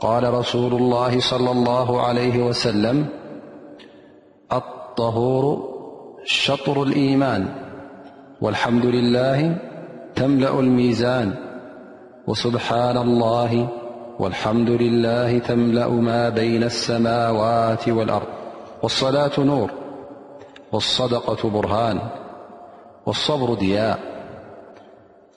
قال رسول الله - صلى الله عليه وسلم الطهور شطر الإيمان والحمد لله تملأ الميزان وسبحان الله والحمد لله تملأ ما بين السماوات والأرض والصلاة نور والصدقة برهان والصبر دياء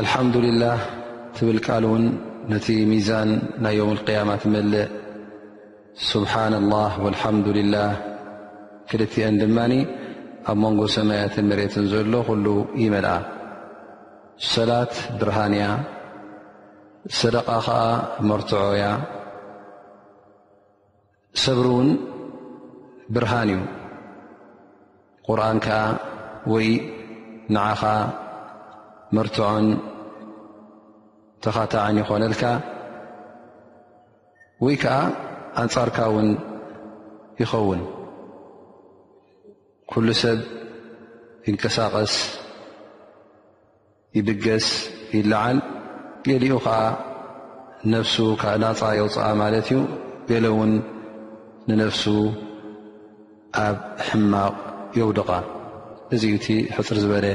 ኣልሓምዱሊላህ ትብል ቃል እውን ነቲ ሚዛን ናይ ዮም ልቅያማ ትመልእ ስብሓና ላህ ወልሓምዱሊላህ ክልትኤን ድማ ኣብ መንጎ ሰማያትን መሬትን ዘሎ ኩሉ ይመልኣ ሰላት ብርሃን እያ ሰደቃ ከዓ መርትዖ እያ ሰብሪ እውን ብርሃን እዩ ቁርን ከዓ ወይ ንዓኻ መርትዖን ተኻታዕን ይኾነልካ ወይ ከዓ ኣንፃርካ ውን ይኸውን ኩሉ ሰብ ይንቀሳቀስ ይድገስ ይለዓል ገሊኡ ከኣ ነፍሱ ካብ ናፃ የውፅኣ ማለት እዩ ገለ እውን ንነፍሱ ኣብ ሕማቕ የውድቓ እዚ እቲ ሕፅር ዝበለ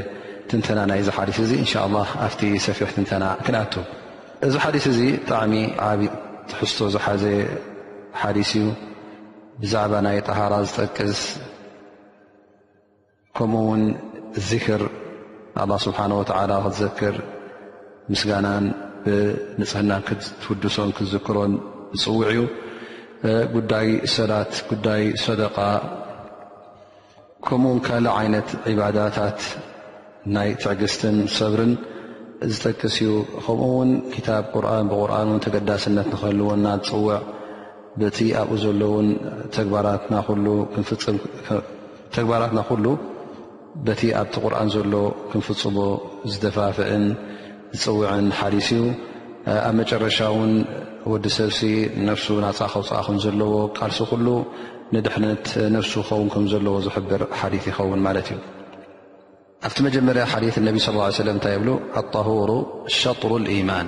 ትንተና ናይ እዚ ሓዲስ እዚ እንሻ ላ ኣብቲ ሰፊሕ ትንተና ክንኣቱ እዚ ሓዲስ እዚ ብጣዕሚ ዓብ ትሕዝቶ ዝሓዘ ሓዲስ እዩ ብዛዕባ ናይ ጠሃራ ዝጠቅስ ከምኡ ውን ዚክር ንኣላ ስብሓን ወተዓላ ክትዘክር ምስጋናን ብንፅህናን ክትውድሶን ክትዝክሮን ዝፅውዕ እዩ ጉዳይ ሰላት ጉዳይ ሰደቃ ከምኡውን ካልእ ዓይነት ዒባዳታት ናይ ትዕግስትን ሰብርን ዝጠቅስ እዩ ከምኡ ውን ክታብ ቁርን ብቁርን ን ተገዳስነት ንክህልወና ዝፅውዕ በቲ ኣብኡ ዘለውን ተግባራትና ኩሉ ክንፍፅም ተግባራትና ኩሉ በቲ ኣብቲ ቁርን ዘሎ ክንፍፅሞ ዝደፋፍእን ዝፅውዕን ሓዲስ እዩ ኣብ መጨረሻ ውን ወዲ ሰብሲ ነፍሱ ናፃ ከውፅኣ ከምዘለዎ ቃልሲ ኩሉ ንድሕነት ነፍሱ ክኸውን ከምዘለዎ ዝሕብር ሓዲት ይኸውን ማለት እዩ ኣብቲ መጀመርያ ሓዲ ነቢ ስ ሰለ እንታይ የብሉ ኣጣሁሩ ሸጥሩ ልኢማን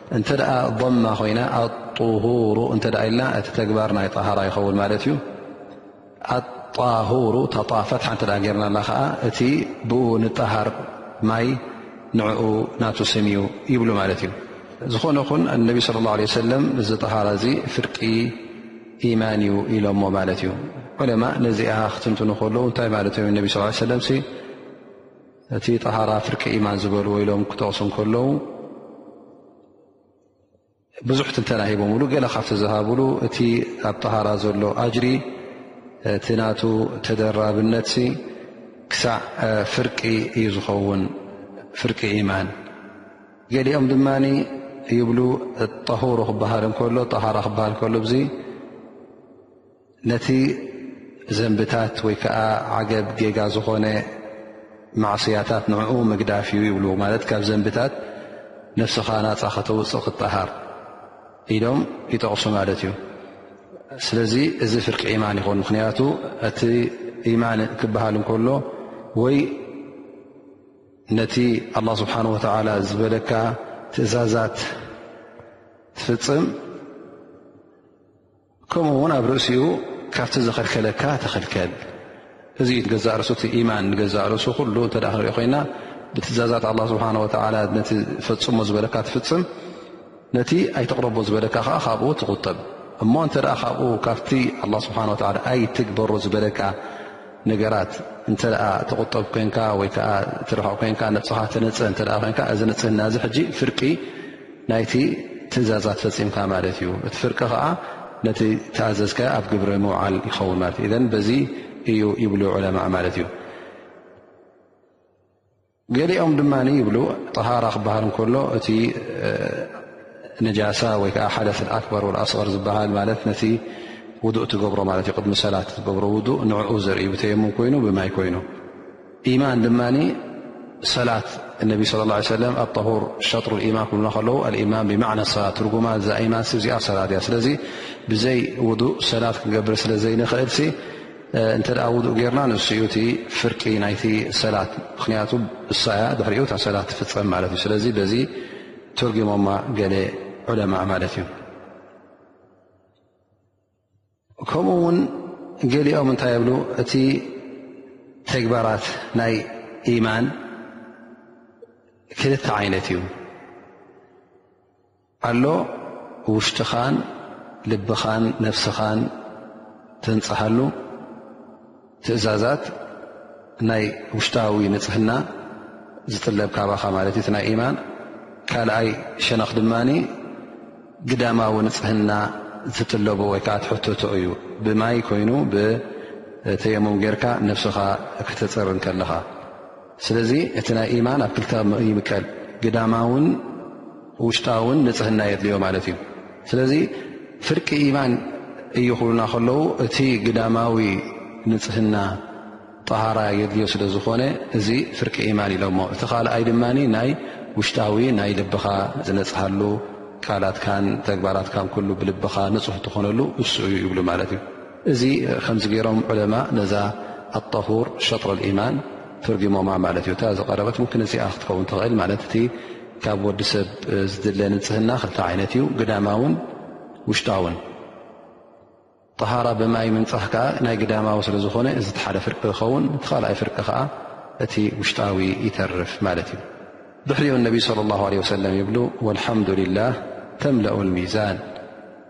እንተ ضማ ኮይና ኣطሁሩ እተ ኢልና እቲ ተግባር ናይ ጣሃራ ይኸውን ማለት እዩ ኣጣሁሩ ተጣፈት ሓንቲ ገርና ላ ከዓ እቲ ብኡ ንጣሃር ማይ ንዕኡ ናቱ ስም እዩ ይብሉ ማለት እዩ ዝኾነ ኹን ነቢ صለ ላه ለ ሰለም እዚ ጣሃራ እዚ ፍርቂ ኢማን እዩ ኢሎሞ ማለት እዩ ዑለማ ነዚኣ ክትንትኑ ከለዉ እንታይ ማለት እዮም ነቢ ስ ሰለም እቲ ጠሃራ ፍርቂ ኢማን ዝበልዎ ኢሎም ክጠቕሱ እንከለዉ ብዙሕ ትንተና ሂቦምሉ ገለ ካብቲ ዝሃብሉ እቲ ኣብ ጠሃራ ዘሎ ኣጅሪ እቲ ናቱ ተደራብነት ክሳዕ ፍርቂ እዩ ዝኸውን ፍርቂ ኢማን ገሊኦም ድማ ይብሉ ጠሁሩ ክበሃል እከሎ ጠሃራ ክበሃል ከሎ ነቲ ዘንብታት ወይ ከዓ ዓገብ ጌጋ ዝኾነ ማዕስያታት ንዕኡ ምግዳፍ እዩ ይብሉ ማለት ካብ ዘንብታት ነፍስኻ ናፃ ከተውፅእ ክጠሃር ኢሎም ይጠቕሱ ማለት እዩ ስለዚ እዚ ፍርቂ ኢማን ይኹን ምክንያቱ እቲ ኢማን ክበሃል እንከሎ ወይ ነቲ ኣላ ስብሓን ወተዓላ ዝበለካ ትእዛዛት ትፍፅም ከምኡ ውን ኣብ ርእሲኡ ካብቲ ዝኸልከለካ ተኸልከል እዚ ዩ ገዛእ ርእሱ እቲ ኢማን ንገዛእ ርእሱ ኩሉ እተ ክንሪኦ ኮይና ብትእዛዛት ኣላ ስብሓን ወተላ ነቲ ፈፅሞ ዝበለካ ትፍፅም ነቲ ኣይተቕረቦ ዝበለካ ከዓ ካብኡ ትቁጠብ እሞ እንተ ካብኡ ካብቲ ኣላ ስብሓን ወላ ኣይትግበሮ ዝበለካ ነገራት እንተ ትቁጠብ ኮንካ ወይከዓ ትረክዕ ኮንካ ነብፅኻ ተነፅህ እተ ኮይንካ እዚ ንፅህና እዚ ሕጂ ፍርቂ ናይቲ ትእዛዛት ፈፂምካ ማለት እዩ እቲ ፍርቂ ከዓ ነቲ ተኣዘዝካዮ ኣብ ግብረ ምውዓል ይኸውን ማለት እዩ እዘን በዚ እዩ ይብሉ ዑለማእ ማለት እዩ ገሊኦም ድማ ይብሉ ጠሃራ ክበሃል እንከሎ እቲ ነጃሳ ወይ ከዓ ሓደት ኣክበር ኣስር ዝበሃል ማለት ነቲ ውዱእ ትገብሮ ማለት እዩ ቅድሚ ሰላት ዝገብሮ ውዱእ ንዕኡ ዘርኢ ብተየሙም ኮይኑ ብማይ ኮይኑ ኢማን ድማ ሰላት እነቢ ስለ ላ ሰለም ኣጠሁር ሸጥሩ ኢማን ክብሉና ከለዉ ኣልኢማን ብማዕና ሰላት ትርጉማ እዛ ኢማንሲ እዚኣ ሰላት እያ ስለዚ ብዘይ ውዱእ ሰላት ክንገብር ስለ ዘይንኽእልሲ እንተ ደኣ ውዱእ ጌርና ንሱ እዩ እቲ ፍርቂ ናይቲ ሰላት ምኽንያቱ እሳ እያ ድሕሪኡ እታ ሰላት ትፍፀም ማለት እዩ ስለዚ በዚ ትርጉሞማ ገለ ዑለማ ማለት እዩ ከምኡ ውን ገሊኦም እንታይ የብሉ እቲ ተግባራት ናይ ኢማን ክልተ ዓይነት እዩ ኣሎ ውሽጥኻን ልብኻን ነፍስኻን ተንፅሃሉ ትእዛዛት ናይ ውሽጣዊ ንፅህና ዝጥለብ ካባኻ ማለት እዩ ናይ ኢማን ካልኣይ ሸነኽ ድማ ግዳማዊ ንፅህና ዝጥለቡ ወይከዓ ትሕተቶ እዩ ብማይ ኮይኑ ብተየሙም ጌርካ ነብስኻ ክተፅር ከለኻ ስለዚ እቲ ናይ ኢማን ኣብ ክልተ ይምቀል ግዳማውን ውሽጣውን ንፅህና የድልዮ ማለት እዩ ስለዚ ፍርቂ ኢማን እዩ ክብሉና ከለዉ እቲ ግዳማዊ ንፅህና ጠሃራ የድልዮ ስለ ዝኾነ እዚ ፍርቂ ኢማን ኢሎሞ እቲ ካልኣይ ድማ ናይ ውሽጣዊ ናይ ልብኻ ዝነፅሃሉ ቃላትካን ተግባራትካን ኩሉ ብልብኻ ንፁህ ትኾነሉ እሱ እዩ ይብሉ ማለት እዩ እዚ ከምዚ ገይሮም ዑለማእ ነዛ ኣጠሁር ሸጥረ ልኢማን ተርጊሞማ ማለት እዩ እታ ዝቀረበት ምክን እዚኣ ክትከውን ትኽእል ማለት እቲ ካብ ወዲ ሰብ ዝድለ ንፅህና ክልተ ዓይነት እዩ ግዳማውን ውሽጣውን ጠሃራ ብማይ ምንፃህ ከዓ ናይ ግዳማዊ ስለ ዝኾነ እዚ ሓደ ፍርቂ ክኸውን እቲ ካልኣይ ፍርቂ ከዓ እቲ ውሽጣዊ ይተርፍ ማለት እዩ ድሕሪኡ ነቢ ለ ላ ለ ወሰለም ይብሉ ወልሓምዱልላህ ተምለኡ ሚዛን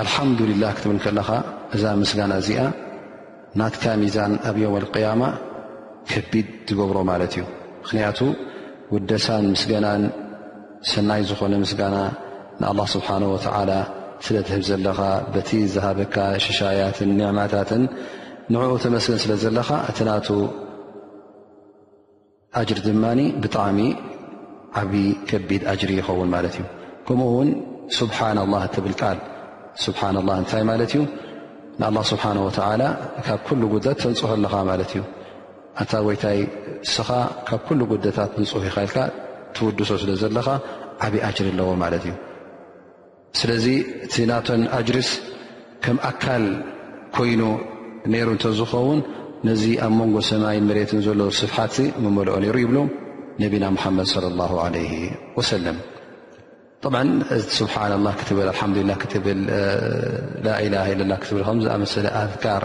ኣልሓምዱሊላህ ክትብል ከለኻ እዛ ምስጋና እዚኣ ናትካ ሚዛን ኣብ ዮም ኣልቅያማ ከቢድ ትገብሮ ማለት እዩ ምኽንያቱ ውደሳን ምስገናን ሰናይ ዝኾነ ምስጋና ንኣላ ስብሓን ወተዓላ ስለ ትህብ ዘለኻ በቲ ዝሃበካ ሽሻያትን ኒዕማታትን ንዕኡ ተመስገን ስለ ዘለኻ እቲ ናቱ ኣጅር ድማ ብጣዕሚ ዓብዪ ከቢድ ኣጅሪ ይኸውን ማለት እዩ ከምኡ እውን ስብሓና ላ እትብል ቃል ስብሓና ላ እንታይ ማለት እዩ ንኣላ ስብሓን ወተላ ካብ ኩሉ ጉደት ተንፅሑ ኣለኻ ማለት እዩ ኣንታ ወይታይ እስኻ ካብ ኩሉ ጉደታት ንፁሕ ይካልካ ትውድሶ ስለ ዘለኻ ዓብዪ ኣጅሪ ኣለዎ ማለት እዩ ስለዚ እቲ ናተን ኣጅርስ ከም ኣካል ኮይኑ ነይሩ እንተዝኸውን ነዚ ኣብ መንጎ ሰማይን መሬትን ዘሎ ስፍሓት ምመልኦ ነይሩ ይብሉ ነቢና ሙሓመድ ለ ላ ለ ወሰለም ብ ስብሓና ላ ክትብል ኣልሓምዱላ ክትብል ላላ ክትብል ከምዝኣመሰለ ኣዝካር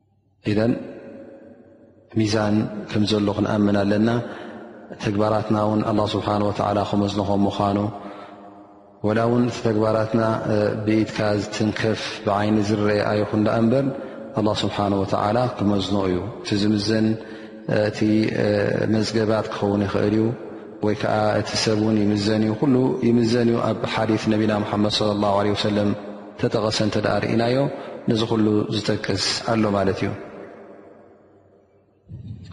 ኢዘን ሚዛን ከም ዘሎ ክንኣምን ኣለና ተግባራትና እውን ኣላ ስብሓን ወተላ ክመዝንኾ ምዃኑ ወላ እውን ተግባራትና ብኢትካ ዝትንከፍ ብዓይኒ ዝረአ ኣይኹን ዳኣ እምበር ኣላ ስብሓን ወተዓላ ክመዝኖ እዩ እቲ ዝምዘን እቲ መዝገባት ክኸውን ይኽእል እዩ ወይ ከዓ እቲ ሰብ እውን ይምዘን እዩ ኩሉ ይምዘን እዩ ኣብ ሓዲ ነቢና ሙሓመድ ለ ላ ለ ወሰለም ተጠቐሰ እንተ ርእናዮ ነዚ ኩሉ ዝጠቅስ ኣሎ ማለት እዩ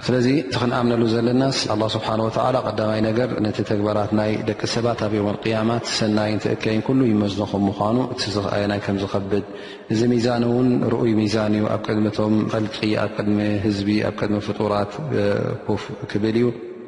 ስለዚ እቲ ክንኣምነሉ ዘለናስ ኣላ ስብሓን ወተላ ቀዳማይ ነገር ነቲ ተግባራት ናይ ደቂ ሰባት ኣብ ዮም ቅያማት ሰናይን ተእከይን ኩሉ ይመዝኖ ከም ምኳኑ እቲ ዝኣየናይ ከም ዝኸብድ እዚ ሚዛን እውን ርኡይ ሚዛን እዩ ኣብ ቅድሚቶም ፈልቂ ኣብ ቅድሚ ህዝቢ ኣብ ቅድሚ ፍጡራት ኮፍ ክብል እዩ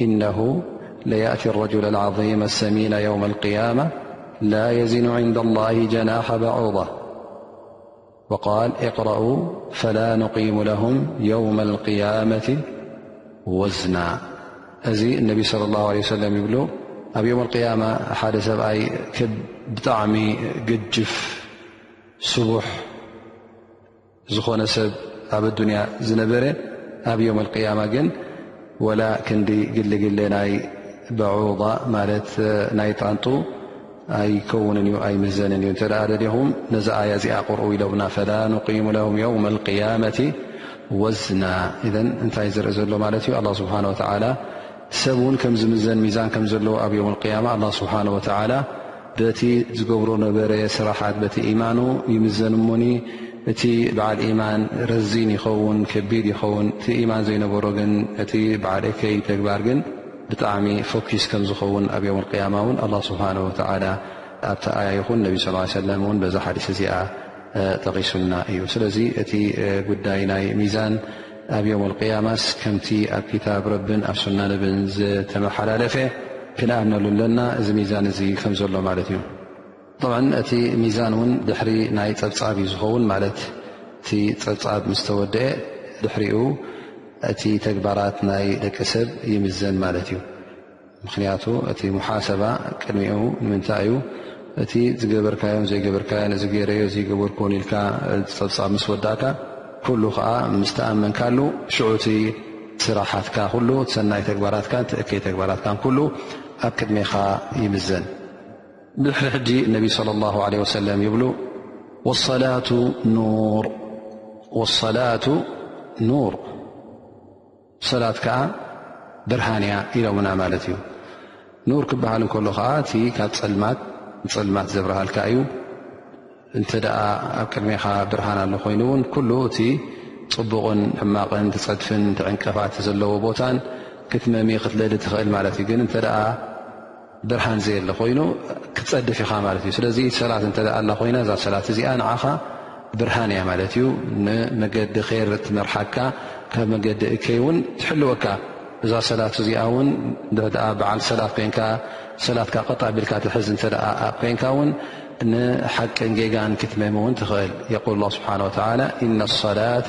إنه ليأتي الرجل العظيم السمين يوم القيامة لا يزن عند الله جناح بعوضة وقال اقرأوا فلا نقيم لهم يوم القيامة وزنا أذي النبي صلى الله عليه وسلم يبلو أ يوم القيامة حدسبأي بطعم ججف سبح ዝኾነ ሰብ ኣብ ኣዱንያ ዝነበረ ኣብ ዮም ኣልቅያማ ግን ወላ ክንዲ ግልግለ ናይ በዑባ ማለት ናይ ጣንጡ ኣይከውንን እዩ ኣይምዘንን እዩ እንተደኣ ደሊኹም ነዚ ኣያ እዚኣ ቅርኡ ኢሎብና ፈላ ንቂሙ ለሁም የውም ኣልቅያመቲ ወዝና እዘን እንታይ ዝርኢ ዘሎ ማለት እዩ ኣላ ስብሓን ወተዓላ ሰብ ውን ከም ዝምዘን ሚዛን ከም ዘለዎ ኣብ ዮውም ኣልቅያማ ኣላህ ስብሓን ወተዓላ በቲ ዝገብሮ ነበረ ስራሓት በቲ ኢማኑ ይምዘን እሞኒ እቲ በዓል ኢማን ረዚን ይኸውን ከቢድ ይኸውን እቲ ኢማን ዘይነበሮ ግን እቲ በዓል እከይ ተግባር ግን ብጣዕሚ ፎኪስ ከም ዝኸውን ኣብ ዮውም ኣልቅያማ እውን ኣላህ ስብሓን ወተዓላ ኣብቲ ኣያ ይኹን ነቢ ስ ሰለም እውን በዛ ሓዲስ እዚኣ ጠቒሱልና እዩ ስለዚ እቲ ጉዳይ ናይ ሚዛን ኣብ ዮም ኣልቅያማስ ከምቲ ኣብ ክታብ ረብን ኣብ ሱና ነብን ዝተመሓላለፈ ክንኣምነሉ ኣለና እዚ ሚዛን እዚ ከም ዘሎ ማለት እዩ ጠብዓ እቲ ሚዛን እውን ድሕሪ ናይ ፀብፃብ እዩ ዝኸውን ማለት እቲ ፀብፃብ ምስ ተወደአ ድሕሪኡ እቲ ተግባራት ናይ ደቂ ሰብ ይምዘን ማለት እዩ ምኽንያቱ እቲ ሙሓሰባ ቅድሚኡ ንምንታይ እዩ እቲ ዝገበርካዮን ዘይገበርካዮን እዚ ገይረዮ እዚ ኣይገበርኩዎን ኢልካ ፀብፃብ ምስ ወዳእካ ኩሉ ከዓ ምስ ተኣመንካሉ ሽዑ እቲ ስራሓትካ ኩሉ ሰናይ ተግባራትካን ትእከይ ተግባራትካን ኩሉ ኣብ ቅድሜኻ ይምዘን ድሕሪ ሕጂ ነቢ صለ ላه ለ ወሰለም ይብሉ ወሰላቱ ኑር ሰላት ከኣ ብርሃን እያ ኢሎምና ማለት እዩ። ኑር ክበሃል እንከሎ ከኣ እቲ ካብ ፀልማት ንፀልማት ዘብርሃልካ እዩ። እንተ ኣብ ቅድሜኻ ብርሃን ኣሎ ኮይኑ እውን ኩሉ እቲ ፅቡቕን ሕማቕን ትፀድፍን ትዕንቀፋት ዘለዎ ቦታን ክትመሚ ክትለሊ ትኽእል ማለት እዩ ግን ብርሃን ዘየለ ኮይኑ ክትፀድፍ ኢኻ ማለት እዩ ስለዚ ሰላት እንተ ኣላ ኮይና እዛ ሰላት እዚኣ ንዓኻ ብርሃን እያ ማለት እዩ ንመገዲ ር ትመርሓካ ካብ መገዲ እከይ እውን ትሕልወካ እዛ ሰላት እዚኣ ውን በዓል ሰላት ኮንካ ሰላትካ ቀጣ ቢልካ ትሕዝ እተ ኮንካ ውን ንሓቂን ጌጋን ክትመም ውን ትኽእል የል ስብሓ ላ ኢ ሰላተ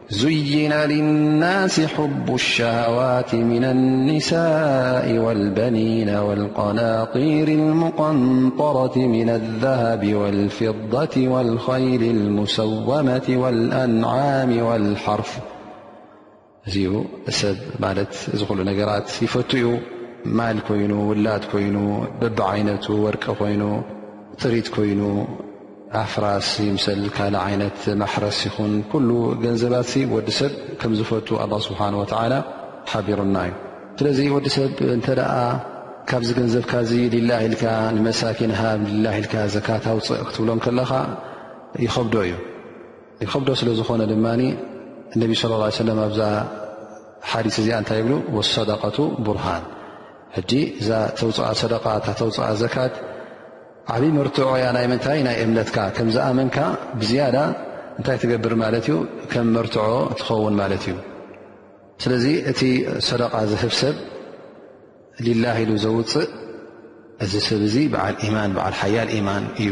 زين للناس حب الشهوات من النساء والبنين والقناطير المقنطرة من الذهب والفضة والخيل المسومة والأنعام والحرف سمالل نجرات فتي مال كوينو ولات كوينو بعينت ورك كوينو طريت كوينو ኣፍራስ ይምሰል ካልእ ዓይነት ማሕረስ ይኹን ኩሉ ገንዘባት ወዲ ሰብ ከም ዝፈቱ ኣላ ስብሓን ወተዓላ ሓቢሩና እዩ ስለዚ ወዲ ሰብ እንተ ደኣ ካብዚ ገንዘብካ እዚ ሊላ ኢልካ ንመሳኪን ሃብ ሊላ ኢልካ ዘካት ኣውፅእ ክትብሎም ከለኻ ይኸብዶ እዩ ይኸብዶ ስለ ዝኾነ ድማ እነቢ ስለ ላ ሰለም ኣብዛ ሓዲስ እዚኣ እንታይ ይብሉ ወሰደቀቱ ቡርሃን ሕጂ እዛ ተውፅኣ ሰደቃ እታ ተውፅኣ ዘካት ዓብይ መርትዖያ ናይ ምንታይ ናይ እምነትካ ከም ዝኣመንካ ብዝያዳ እንታይ ትገብር ማለት እዩ ከም መርትዖ ትኸውን ማለት እዩ ስለዚ እቲ ሰደቃ ዝህብ ሰብ ሊላ ኢሉ ዘውፅእ እዚ ሰብ እዚ በዓል ኢማን በዓል ሓያል ኢማን እዩ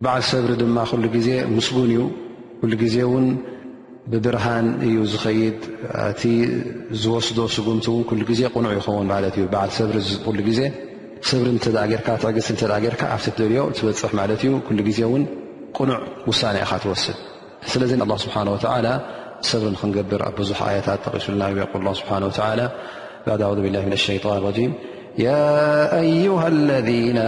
በዓል ሰብሪ ድማ ኩሉ ግዜ ምስጉን እዩ። ኩሉ ግዜ እውን ብብርሃን እዩ ዝኸይድ። እቲ ዝወስዶ ስጉምቲ እውን ኩሉ ግዜ ቅኑዕ ይኸውን ማለት እዩ። በዓል ሰብሪ ኩሉ ግዜ ሰብሪ እንተ ጌርካ ትዕግስቲ እንተ ጌርካ ኣብቲ ትደልዮ ትበፅሕ ማለት እዩ። ኩሉ ግዜ እውን ቅኑዕ ውሳነ ኢኻ ትወስድ። لالله سبحانه وتعالى صبر ننجبر ح آيت لنايول الله سبحانه وتلى بعد أعوذ بالله من الشيان الريم يا أيها الذين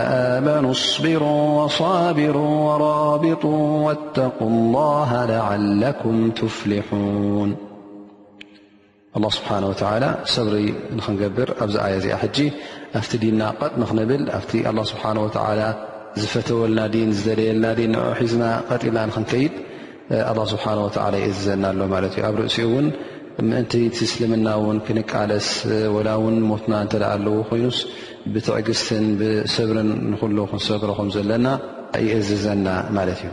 منو اصبر وصابرو ورابطو واتقوا الله لعلكم تفلحون ኣላ ስብሓን ወተዓላ ሰብሪ ንክንገብር ኣብዚ ኣያ እዚኣ ሕጂ ኣብቲ ዲንና ቐጥ ንክንብል ኣብቲ ኣላ ስብሓን ወተዓላ ዝፈተወልና ዲን ዝደለየልና ዲን ንዑ ሒዝና ቐጢልና ንክንከይድ ኣላ ስብሓን ወተዓላ የእዝዘና ኣሎ ማለት እዩ ኣብ ርእሲኡ እውን ምእንቲ እስልምና እውን ክንቃለስ ወላ እውን ሞትና እንተ ደኣ ኣለዎ ኮይኑስ ብትዕግስትን ብሰብርን ንኩሉ ክንሰግሮ ከም ዘለና ይእዝዘና ማለት እዩ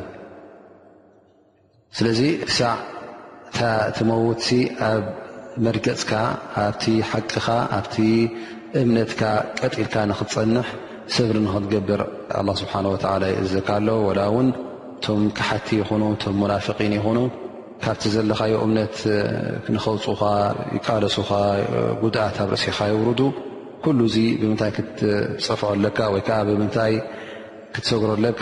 ስለዚ ክሳዕ እታ ትመውትሲ ኣብ መርገፅካ ኣብቲ ሓቅኻ ኣብቲ እምነትካ ቀጢልካ ንክትፀንሕ ሰብሪ ንክትገብር ኣላ ስብሓን ወተላ ይእዘካ ኣሎ ወላ እውን እቶም ክሓቲ ይኹኑ እቶም ሙናፍቒን ይኹኑ ካብቲ ዘለኻዮ እምነት ንኸውፁኻ ይቃለሱኻ ጉድኣት ኣብ ርእሲኻ ይውርዱ ኩሉ እዙ ብምንታይ ክትፀፍዖ ኣለካ ወይከዓ ብምንታይ ክትሰግሮ ኣለካ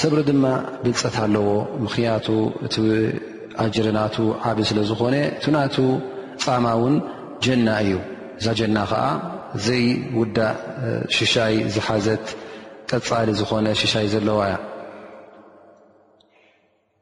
ሰብሪ ድማ ብልፀት ኣለዎ ምክንያቱ እቲ ኣጅሪ ናቱ ዓብ ስለ ዝኾነ እቲ ናቱ ፃማ እውን ጀና እዩ እዛ ጀና ከዓ ዘይውዳእ ሽሻይ ዝሓዘት ቀፃሊ ዝኾነ ሽሻይ ዘለዋ እያ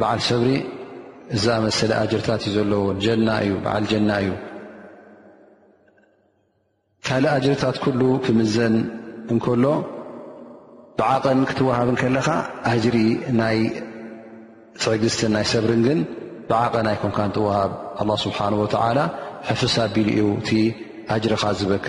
በዓል ሰብሪ እዝኣመሰለ ኣጅርታት እዩ ዘለዎ ጀና እዩ በዓል ጀና እዩ ካልእ ኣጅርታት ኩሉ ክምዘን እንከሎ ብዓቐን ክትወሃብ ከለኻ ኣጅሪ ናይ ትዕግስትን ናይ ሰብርን ግን ብዓቐን ኣይኮንካን ትወሃብ ኣላ ስብሓን ወተዓላ ሕፍስ ኣቢሉ እዩ እቲ ኣጅርኻ ዝበካ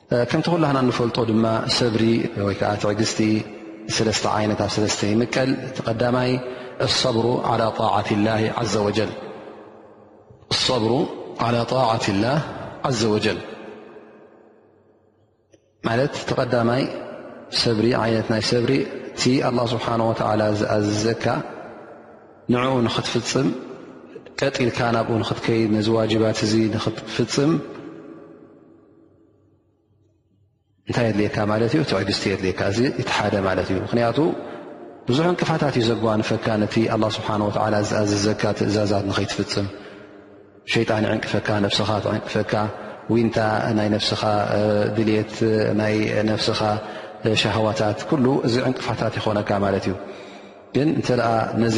ከምቲ ኩላህና እንፈልጦ ድማ ሰብሪ ወይ ከዓ ትዕግስቲ ሰለስተ ዓይነት ኣብ ሰለስተ ይምቀል እቲ ቀዳማይ ኣሰብሩ ዓላ ጣዓት ላህ ዘ ወጀል ማለት እቲ ቀዳማይ ሰብሪ ዓይነት ናይ ሰብሪ እቲ ኣላ ስብሓን ወተዓላ ዝኣዘዘካ ንዕኡ ንኽትፍፅም ቀጢልካ ናብኡ ንኽትከይድ ነዚ ዋጅባት እዚ ንኽትፍፅም እንታይ የድልየካ ማለት እዩ ትዕግስቲ የድልካ እዚ እቲ ሓደ ማለት እዩ ምክንያቱ ብዙሕ እንቅፋታት እዩ ዘጓንፈካ ነቲ ኣላ ስብሓን ወላ ዝኣዘዘካ ትእዛዛት ንኸይትፍፅም ሸይጣን ይዕንቅፈካ ነብስኻ ትዕንቅፈካ ዊንታ ናይ ነብስኻ ድልት ናይ ነብስኻ ሻሃዋታት ኩሉ እዚ ዕንቅፋታት ይኾነካ ማለት እዩ ግን እንተ ነዚ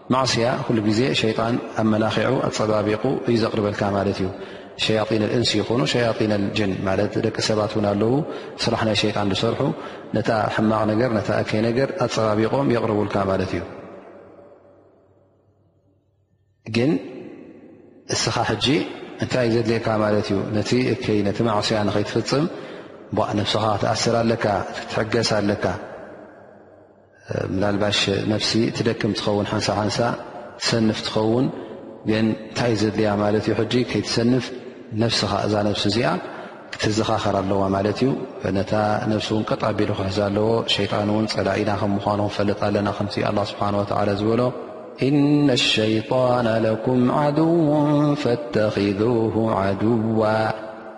ማዕስያ ኩሉ ግዜ ሸይጣን ኣመላኺዑ ኣፀባቢቑ እዩ ዘቕርበልካ ማለት እዩ ሸያጢን ኣልእንስ ይኹኑ ሸያጢን ኣልጅን ማለት ደቂ ሰባት እውን ኣለዉ ስራሕ ናይ ሸይጣን ዝሰርሑ ነታ ሕማቕ ነገር ነታ እከይ ነገር ኣፀባቢቖም የቕርቡልካ ማለት እዩ ግን እስኻ ሕጂ እንታይ እዩ ዘድልየካ ማለት እዩ ነቲ እከይ ነቲ ማዕስያ ንኸይትፍፅም ነብስኻ ክትኣስር ኣለካ ትሕገስ ኣለካ ምናልባሽ ነፍሲ ትደክም ትኸውን ሓንሳ ሓንሳ ትሰንፍ ትኸውን ግን እንታይ እዩ ዘድልያ ማለት እዩ ሕጂ ከይትሰንፍ ነፍስኻ እዛ ነፍሲ እዚኣ ክትዘኻኸር ኣለዋ ማለት እዩ ነታ ነፍሲ እውን ቀጥ ኣቢሉ ክሕዛ ኣለዎ ሸይጣን እውን ፀላኢና ከም ምኳኑ ክንፈልጥ ኣለና ከምቲ ኣላ ስብሓን ወተዓላ ዝበሎ እነ ሸይጣና ለኩም ዓድው ፈተኪዙ ዓድዋ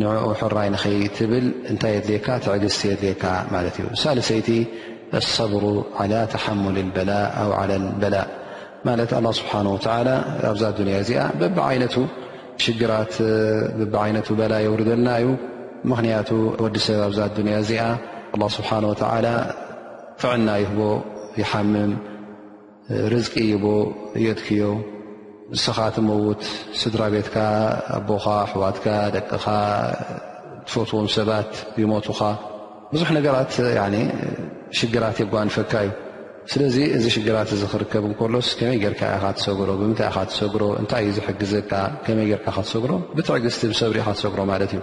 ንዕኡ ሕራይ ንኸይትብል እንታይ የድልየካ? ትዕግስቲ የድልየካ ማለት እዩ። ሳልሰይቲ ኣሰብሩ ዓላ ተሓሙል ልበላእ ኣው ዓላ ልበላእ ማለት ኣላ ስብሓን ወተላ ኣብዛ ኣዱንያ እዚኣ በብዓይነቱ ሽግራት በብዓይነቱ በላ የውርደልና እዩ። ምኽንያቱ ወዲ ሰብ ኣብዛ ኣዱንያ እዚኣ ኣላ ስብሓን ወተዓላ ጥዕና ይህቦ ይሓምም ርዝቂ ይቦ የትክዮ ንስኻ ትመውት ስድራ ቤትካ ኣቦኻ ኣሕዋትካ ደቅኻ ትፈትዎም ሰባት ይሞቱኻ ብዙሕ ነገራት ሽግራት የጓንፈካ እዩ ስለዚ እዚ ሽግራት እዚ ክርከብ ከሎስ ከመይ ጌርካ ኢኻ ትሰግሮ ብምንታይ ኢኻ ትሰግሮ እንታይ እዩ ዝሕግዘካ ከመይ ጌርካ ከትሰግሮ ብትዕግስቲ ብሰብሪ ኢኻ ትሰግሮ ማለት እዩ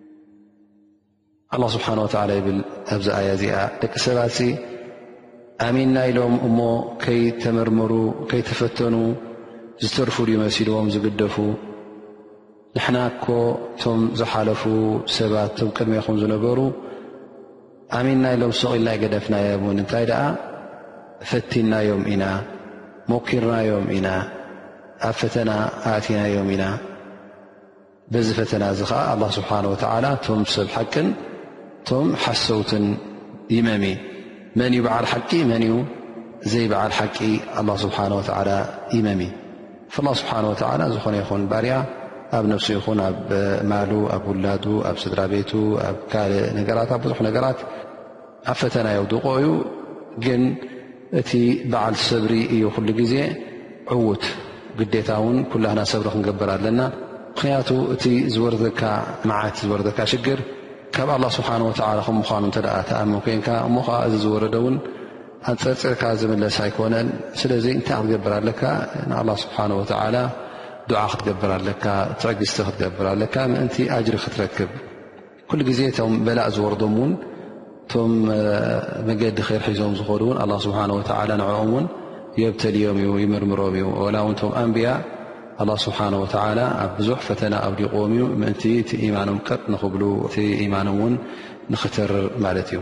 ኣላ ስብሓን ወተላ ይብል ኣብዚ ኣያ እዚኣ ደቂ ሰባት ኣሚንና ኢሎም እሞ ከይተመርምሩ ከይተፈተኑ ዝተርፉ ድዩ መሲልዎም ዝግደፉ ንሕና እኮ እቶም ዝሓለፉ ሰባት እቶም ቅድሚ ኹም ዝነበሩ ኣሚንና ኢሎም ሰቂልና ይገደፍናዮም እውን እንታይ ደኣ ፈቲናዮም ኢና ሞኪርናዮም ኢና ኣብ ፈተና ኣእቲናዮም ኢና በዚ ፈተና እዚ ከዓ ኣላ ስብሓን ወተዓላ እቶም ሰብ ሓቅን እቶም ሓሰውትን ይመሚ መን እዩ በዓል ሓቂ መን እዩ ዘይበዓል ሓቂ ኣላ ስብሓን ወተዓላ ይመሚ ኣላ ስብሓን ወተዓላ ዝኾነ ይኹን ባርያ ኣብ ነፍሱ ይኹን ኣብ ማሉ ኣብ ውላዱ ኣብ ስድራ ቤቱ ኣብ ካልእ ነገራት ኣብ ብዙሕ ነገራት ኣብ ፈተና የውድቆ እዩ ግን እቲ በዓል ሰብሪ እዩ ኩሉ ግዜ ዕዉት ግዴታ እውን ኩላህና ሰብሪ ክንገብር ኣለና ምክንያቱ እቲ ዝወርዘካ መዓት ዝወርዘካ ሽግር ካብ ኣላ ስብሓን ወተላ ከም ምኳኑ እተ ተኣምን ኮንካ እሞ ከዓ እዚ ዝወረደ እውን ኣፀርፅርካ ዝምለስ ኣይኮነን ስለዚ እንታይ ክትገብር ኣለካ ንኣላ ስብሓን ወተላ ዱዓ ክትገብር ኣለካ ትዕግስቲ ክትገብር ኣለካ ምእንቲ ኣጅሪ ክትረክብ ኩሉ ግዜ እቶም በላእ ዝወርዶም እውን እቶም መገዲ ር ሒዞም ዝኮዱ እውን ኣላ ስብሓን ወተላ ንዕኦም እውን የብተልዮም እዩ ይምርምሮም እዩ ወላ እውን እቶም ኣንብያ ኣላ ስብሓን ወተላ ኣብ ብዙሕ ፈተና ኣብዲቕዎም እዩ ምእንቲ እቲ ኢማኖም ቀጥ ንክብሉ እቲ ኢማኖም እውን ንክተርር ማለት እዩ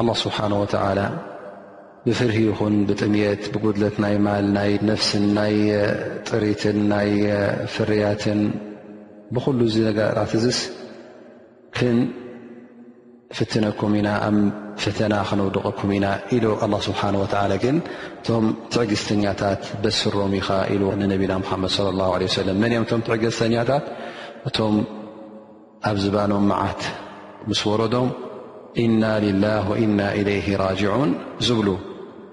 ኣላ ስብሓን ወተዓላ ብፍርሂ ይኹን ብጥምት ብጉድለት ናይ ማል ናይ ነፍስን ናይ ጥሪትን ናይ ፍርያትን ብኩሉ እዚ ነገራት እዚስ ክንፍትነኩም ኢና ኣብ ፈተና ክነውድቐኩም ኢና ኢሉ ኣላ ስብሓን ወተላ ግን እቶም ትዕግስተኛታት በስሮም ኢኻ ኢሉ ንነቢና ሙሓመድ ለ ላ ለ ሰለም መን እኦም እቶም ትዕግዝተኛታት እቶም ኣብ ዝባኖም መዓት ምስ ወረዶም ኢና ሊላህ ወኢና ኢለይህ ራጅዑን ዝብሉ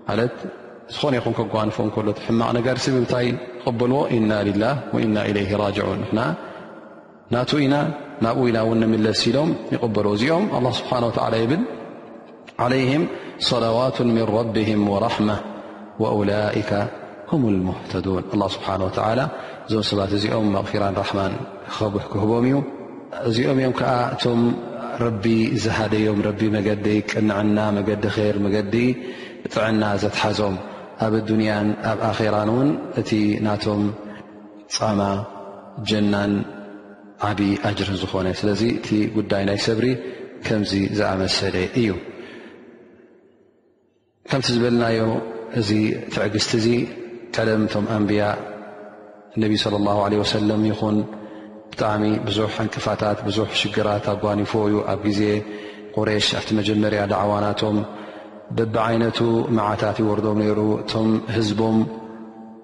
ማለት ዝኾነ ይኹን ከጓንፎ ከሎ ሕማቕ ነገር ሲ ምንታይ ክቕበልዎ ኢና ሊላ ወኢና ኢለይህ ራጅዑን ንሕና ናቱ ኢና ናብኡ ኢና እውን ንምለስ ኢሎም ይቕበልዎ እዚኦም ኣላ ስብሓን ወተዓላ ይብል ዓለይህም ሰላዋቱ ምን ረቢህም ወራሕማ ወኡላይከ ሁም ልሙህተዱን ኣላ ስብሓን ወተዓላ እዞም ሰባት እዚኦም መቕፊራን ራሕማን ክኸብሕ ክህቦም እዩ እዚኦም እዮም ከዓ እቶም ረቢ ዝሃደዮም ረቢ መገዲ ቅንዕና መገዲ ር መገዲ ጥዕና ዘትሓዞም ኣብ ኣዱንያን ኣብ ኣኼራን እውን እቲ ናቶም ፃማ ጀናን ዓቢ ኣጅርን ዝኾነ ስለዚ እቲ ጉዳይ ናይ ሰብሪ ከምዚ ዝኣመሰለ እዩ ከምቲ ዝበልናዮ እዚ ትዕግስቲ እዚ ቀደም እቶም ኣንብያ ነቢ صለ ላه ለ ወሰለም ይኹን ብጣዕሚ ብዙሕ ዕንቅፋታት ብዙሕ ሽግራት ኣጓኒፎ እዩ ኣብ ግዜ ቁሬሽ ኣብቲ መጀመርያ ዳዕዋናቶም በብዓይነቱ መዓታት ይወርዶም ነይሩ እቶም ህዝቦም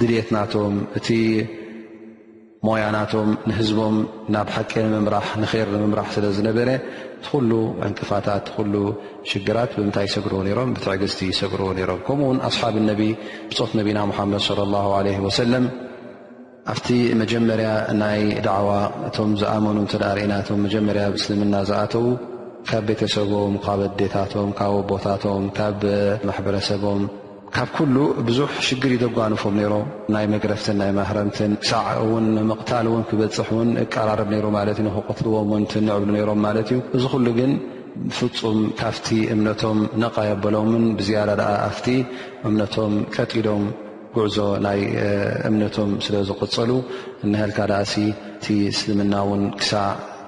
ድልት ናቶም እቲ ሞያ ናቶም ንህዝቦም ናብ ሓቂ ንምምራሕ ንር ንምምራሕ ስለ ዝነበረ ትኩሉ ዕንቅፋታት ትኩሉ ሽግራት ብምንታይ ይሰግርዎ ነሮም ብትዕግዝቲ ይሰግርዎ ነሮም ከምኡ ውን ኣስሓብ ነቢ ብፆት ነቢና ሙሓመድ ለ ላ ለ ወሰለም ኣብቲ መጀመርያ ናይ ዳዕዋ እቶም ዝኣመኑ እተ ርእና ቶም መጀመርያ ብእስልምና ዝኣተዉ ካብ ቤተሰቦም ካብ ኣዴታቶም ካብ ኣቦታቶም ካብ ማሕበረሰቦም ካብ ኩሉ ብዙሕ ሽግር ይደጓንፎም ነይሮም ናይ መግረፍትን ናይ ማህረምትን ክሳዕ እውን ምቕታል እውን ክበፅሕ ውን እቀራረብ ነይሩ ማለት እዩ ንክቕትልዎም ውን ትንዕብሉ ነይሮም ማለት እዩ እዚ ኩሉ ግን ፍፁም ካብቲ እምነቶም ነቃየበሎምን ብዝያዳ ድኣ ኣብቲ እምነቶም ቀጢሎም ጉዕዞ ናይ እምነቶም ስለ ዝቐፀሉ እነሀልካ ድኣሲ እቲ እስልምና ውን ክሳዕ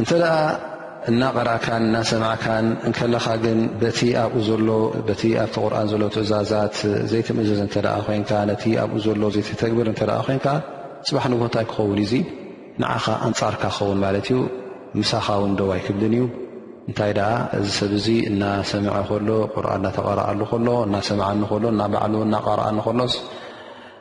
እንተ እናቐራእካን እናሰማዕካን እንከለኻ ግን በቲ ኣብኡ ዘሎ በቲ ኣብቲ ቁርን ዘሎ ትእዛዛት ዘይትምእዘዝ እተ ኮንካ ነቲ ኣብኡ ዘሎ ዘይተተግብር እተ ኮንካ ፅባሕ ንግሆ እንታይ ክኸውን እዩዙ ንዓኻ ኣንፃርካ ክኸውን ማለት እዩ ምሳኻ ውን ደው ኣይክብልን እዩ እንታይ ደኣ እዚ ሰብ እዙ እናሰምዐ ከሎ ቁርን እናተቐረኣሉ ከሎ እናሰምዓኒ ከሎ እናባዕሉ እናቐረኣኒ ከሎስ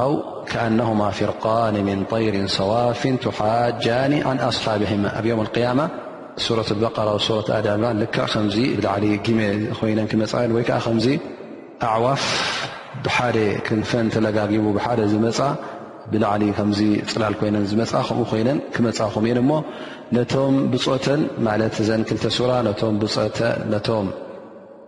ኣው ከኣነሁማ ፍርቃን ምን ጠይር ሰዋፍን ትሓጃኒ ን ኣስሓብህማ ኣብ ዮም ያማ ሱረት በራ ሱረት ኣል ዕምራን ልክዕ ከምዚ ብላዕሊ ጊመ ኮይነን ክመፃ ን ወይከዓ ከምዚ ኣዕዋፍ ብሓደ ክንፈን ተለጋጊቡ ብሓደ ዝመፃ ብላዕሊ ከምዚ ፅላል ኮይነን ዝመፃ ከምኡ ኮይነን ክመፃኹም እየን እሞ ነቶም ብፆተን ማለት ዘን ክልተ ሱራ ነቶም ብፀተ ነቶም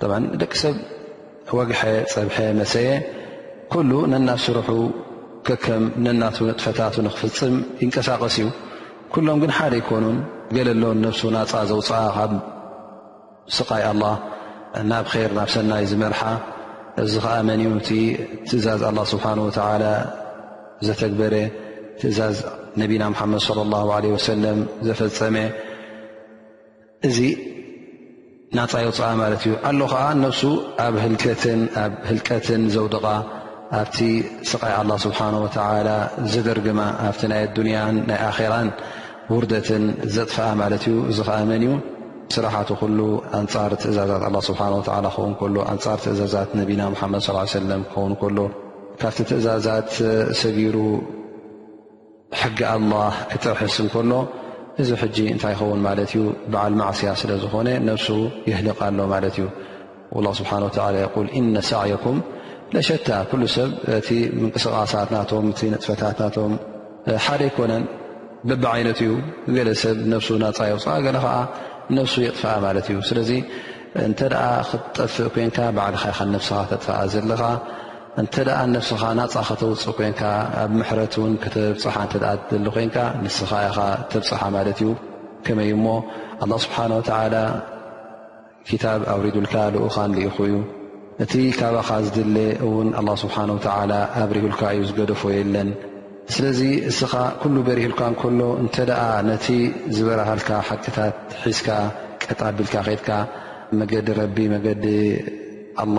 ጠብዓ ደቂ ሰብ ወግሐ ፀብሐ መሰየ ኩሉ ነናብ ስርሑ ከከም ነናቱ ንጥፈታቱ ንክፍፅም ይንቀሳቐስ እዩ ኩሎም ግን ሓደ ኣይኮኑን ገለሎ ነብሱ ናፃ ዘውፅኣ ካብ ስቃይ ኣላ ናብ ር ናብ ሰናይ ዝመርሓ እዚ ከዓ መን እዩ እቲ ትእዛዝ ኣላ ስብሓን ወተላ ዘተግበረ ትእዛዝ ነቢና ሓመድ ለ ላ ለ ወሰለም ዘፈፀመ እዚ ናፃ የውፅኣ ማለት እዩ ኣሎ ከዓ ነብሱ ኣብ ህልትን ኣብ ህልቀትን ዘውድቓ ኣብቲ ስቓይ ኣላ ስብሓን ወተላ ዘደርግማ ኣብቲ ናይ ኣዱንያን ናይ ኣኼራን ውርደትን ዘጥፍኣ ማለት እዩ እዚ ከዓ መን እዩ ስራሓት ኩሉ ኣንፃር ትእዛዛት ኣላ ስብሓን ወተላ ክኸውን ከሎ ኣንፃር ትእዛዛት ነቢና ሙሓመድ ስ ሰለም ክኸውን ከሎ ካብቲ ትእዛዛት ሰጊሩ ሕጊ ኣላህ ክጥሕስ እንከሎ እዚ ሕጂ እንታይ ይኸውን ማለት እዩ በዓል ማዕስያ ስለ ዝኾነ ነብሱ የህልቕ ኣሎ ማለት እዩ ላ ስብሓን ወተላ የቁል እነ ሳዕየኩም ለሸታ ኩሉ ሰብ እቲ ምንቅስቓሳት ናቶም እቲ ንጥፈታት ናቶም ሓደ ኣይኮነን በቢ ዓይነት እዩ ገለ ሰብ ነብሱ ናፃ የውፅኣ ገለ ከዓ ነብሱ የጥፍኣ ማለት እዩ ስለዚ እንተ ክትጠፍእ ኮንካ ባዕልኻ ኻን ነብስኻ ተጥፍኣ ዘለኻ እንተ ነብስኻ ናፃ ከተውፅእ ኮንካ ኣብ ምሕረት ውን ክተብፅሓ እተ ደሊ ኮንካ ንስኻ ኢኻ ተብፅሓ ማለት እዩ ከመይ እሞ ኣላ ስብሓን ወተላ ክታብ ኣውሪዱልካ ልኡኻን ልኢኹ እዩ እቲ ካባኻ ዝድለ እውን ኣላ ስብሓን ወተላ ኣብሪሁልካ እዩ ዝገደፎ የለን ስለዚ እስኻ ኩሉ በሪህልካ እንከሎ እንተ ደኣ ነቲ ዝበረሃልካ ሓቅታት ሒዝካ ቀጣቢልካ ከድካ መገዲ ረቢ መገዲ ኣላ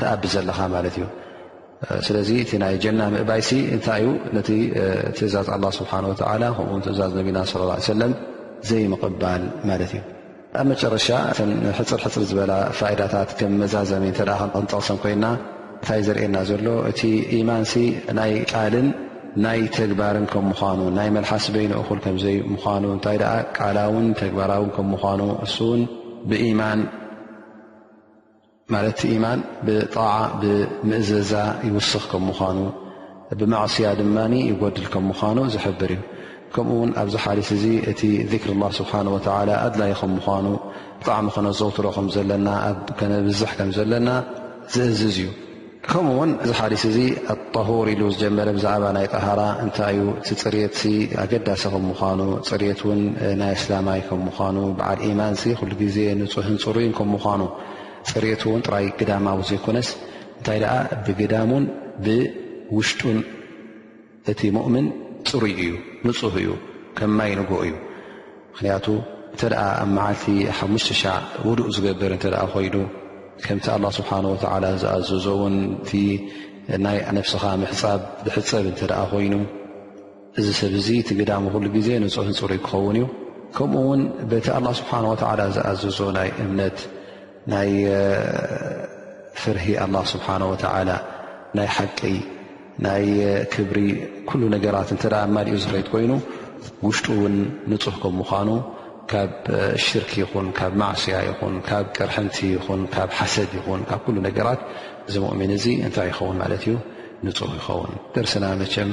ትኣቢ ዘለኻ ማለት እዩ ስለዚ እቲ ናይ ጀና ምእባይሲ እንታይ እዩ ነቲ ትእዛዝ ኣላ ስብሓን ወተላ ከምኡውን ትእዛዝ ነቢና ስለ ላ ሰለም ዘይምቕባል ማለት እዩ ኣብ መጨረሻ እተን ሕፅር ሕፅር ዝበላ ፋይዳታት ከም መዛዘሚ እተ ክንጠቕሰም ኮይና እንታይ ዘርእየና ዘሎ እቲ ኢማንሲ ናይ ቃልን ናይ ተግባርን ከም ምኳኑ ናይ መልሓስ በይኑ እኹል ከምዘይ ምኳኑ እንታይ ደኣ ቃላውን ተግባራውን ከም ምኳኑ እሱውን ብኢማን ማለት እቲ ኢማን ብጣዓ ብምእዘዛ ይውስኽ ከም ምዃኑ ብማዕስያ ድማ ይጎድል ከም ምዃኑ ዝሕብር እዩ ከምኡ ውን ኣብዚ ሓዲስ እዚ እቲ ዚክር ላ ስብሓን ወተላ ኣድላይ ከም ምዃኑ ብጣዕሚ ከነዘውትሮ ከም ዘለና ኣብ ከነብዝሕ ከም ዘለና ዝእዝዝ እዩ ከምኡ ውን እዚ ሓዲስ እዚ ኣጣሁር ኢሉ ዝጀመረ ብዛዕባ ናይ ጠሃራ እንታይ እዩ እቲ ፅርት ኣገዳሲ ከም ምኳኑ ፅርት ውን ናይ ኣስላማይ ከም ምኳኑ በዓል ኢማን ኩሉ ግዜ ንፁህን ፅሩይን ከም ምኳኑ ፅርት ውን ጥራይ ግዳማዊ ዘይኮነስ እንታይ ደኣ ብግዳሙን ብውሽጡን እቲ ሙእምን ፅሩይ እዩ ንፁህ እዩ ከም ማይ ንጉሆ እዩ ምክንያቱ እተ ኣብ መዓልቲ ሓሙሽተ ሻዕ ውዱእ ዝገብር እተ ኮይኑ ከምቲ ኣላ ስብሓን ወተላ ዝኣዘዞ እውን እቲ ናይ ነፍስኻ ምሕፃብ ዝሕፀብ እንተ ኮይኑ እዚ ሰብ እዚ እቲ ግዳሚ ኩሉ ግዜ ንፁሕን ፅሩይ ክኸውን እዩ ከምኡ እውን በቲ ኣላ ስብሓን ወተላ ዝኣዘዞ ናይ እምነት ናይ ፍርሂ ኣላ ስብሓን ወተዓላ ናይ ሓቂ ናይ ክብሪ ኩሉ ነገራት እንተ ኣማሊኡ ዝኸይድ ኮይኑ ውሽጡ እውን ንፁህ ከም ምዃኑ ካብ ሽርክ ይኹን ካብ ማዕስያ ይኹን ካብ ቅርሕንቲ ይኹን ካብ ሓሰድ ይኹን ካብ ኩሉ ነገራት እዚ ሙእሚን እዚ እንታይ ይኸውን ማለት እዩ ንፁህ ይኸውን ደርስና መቸም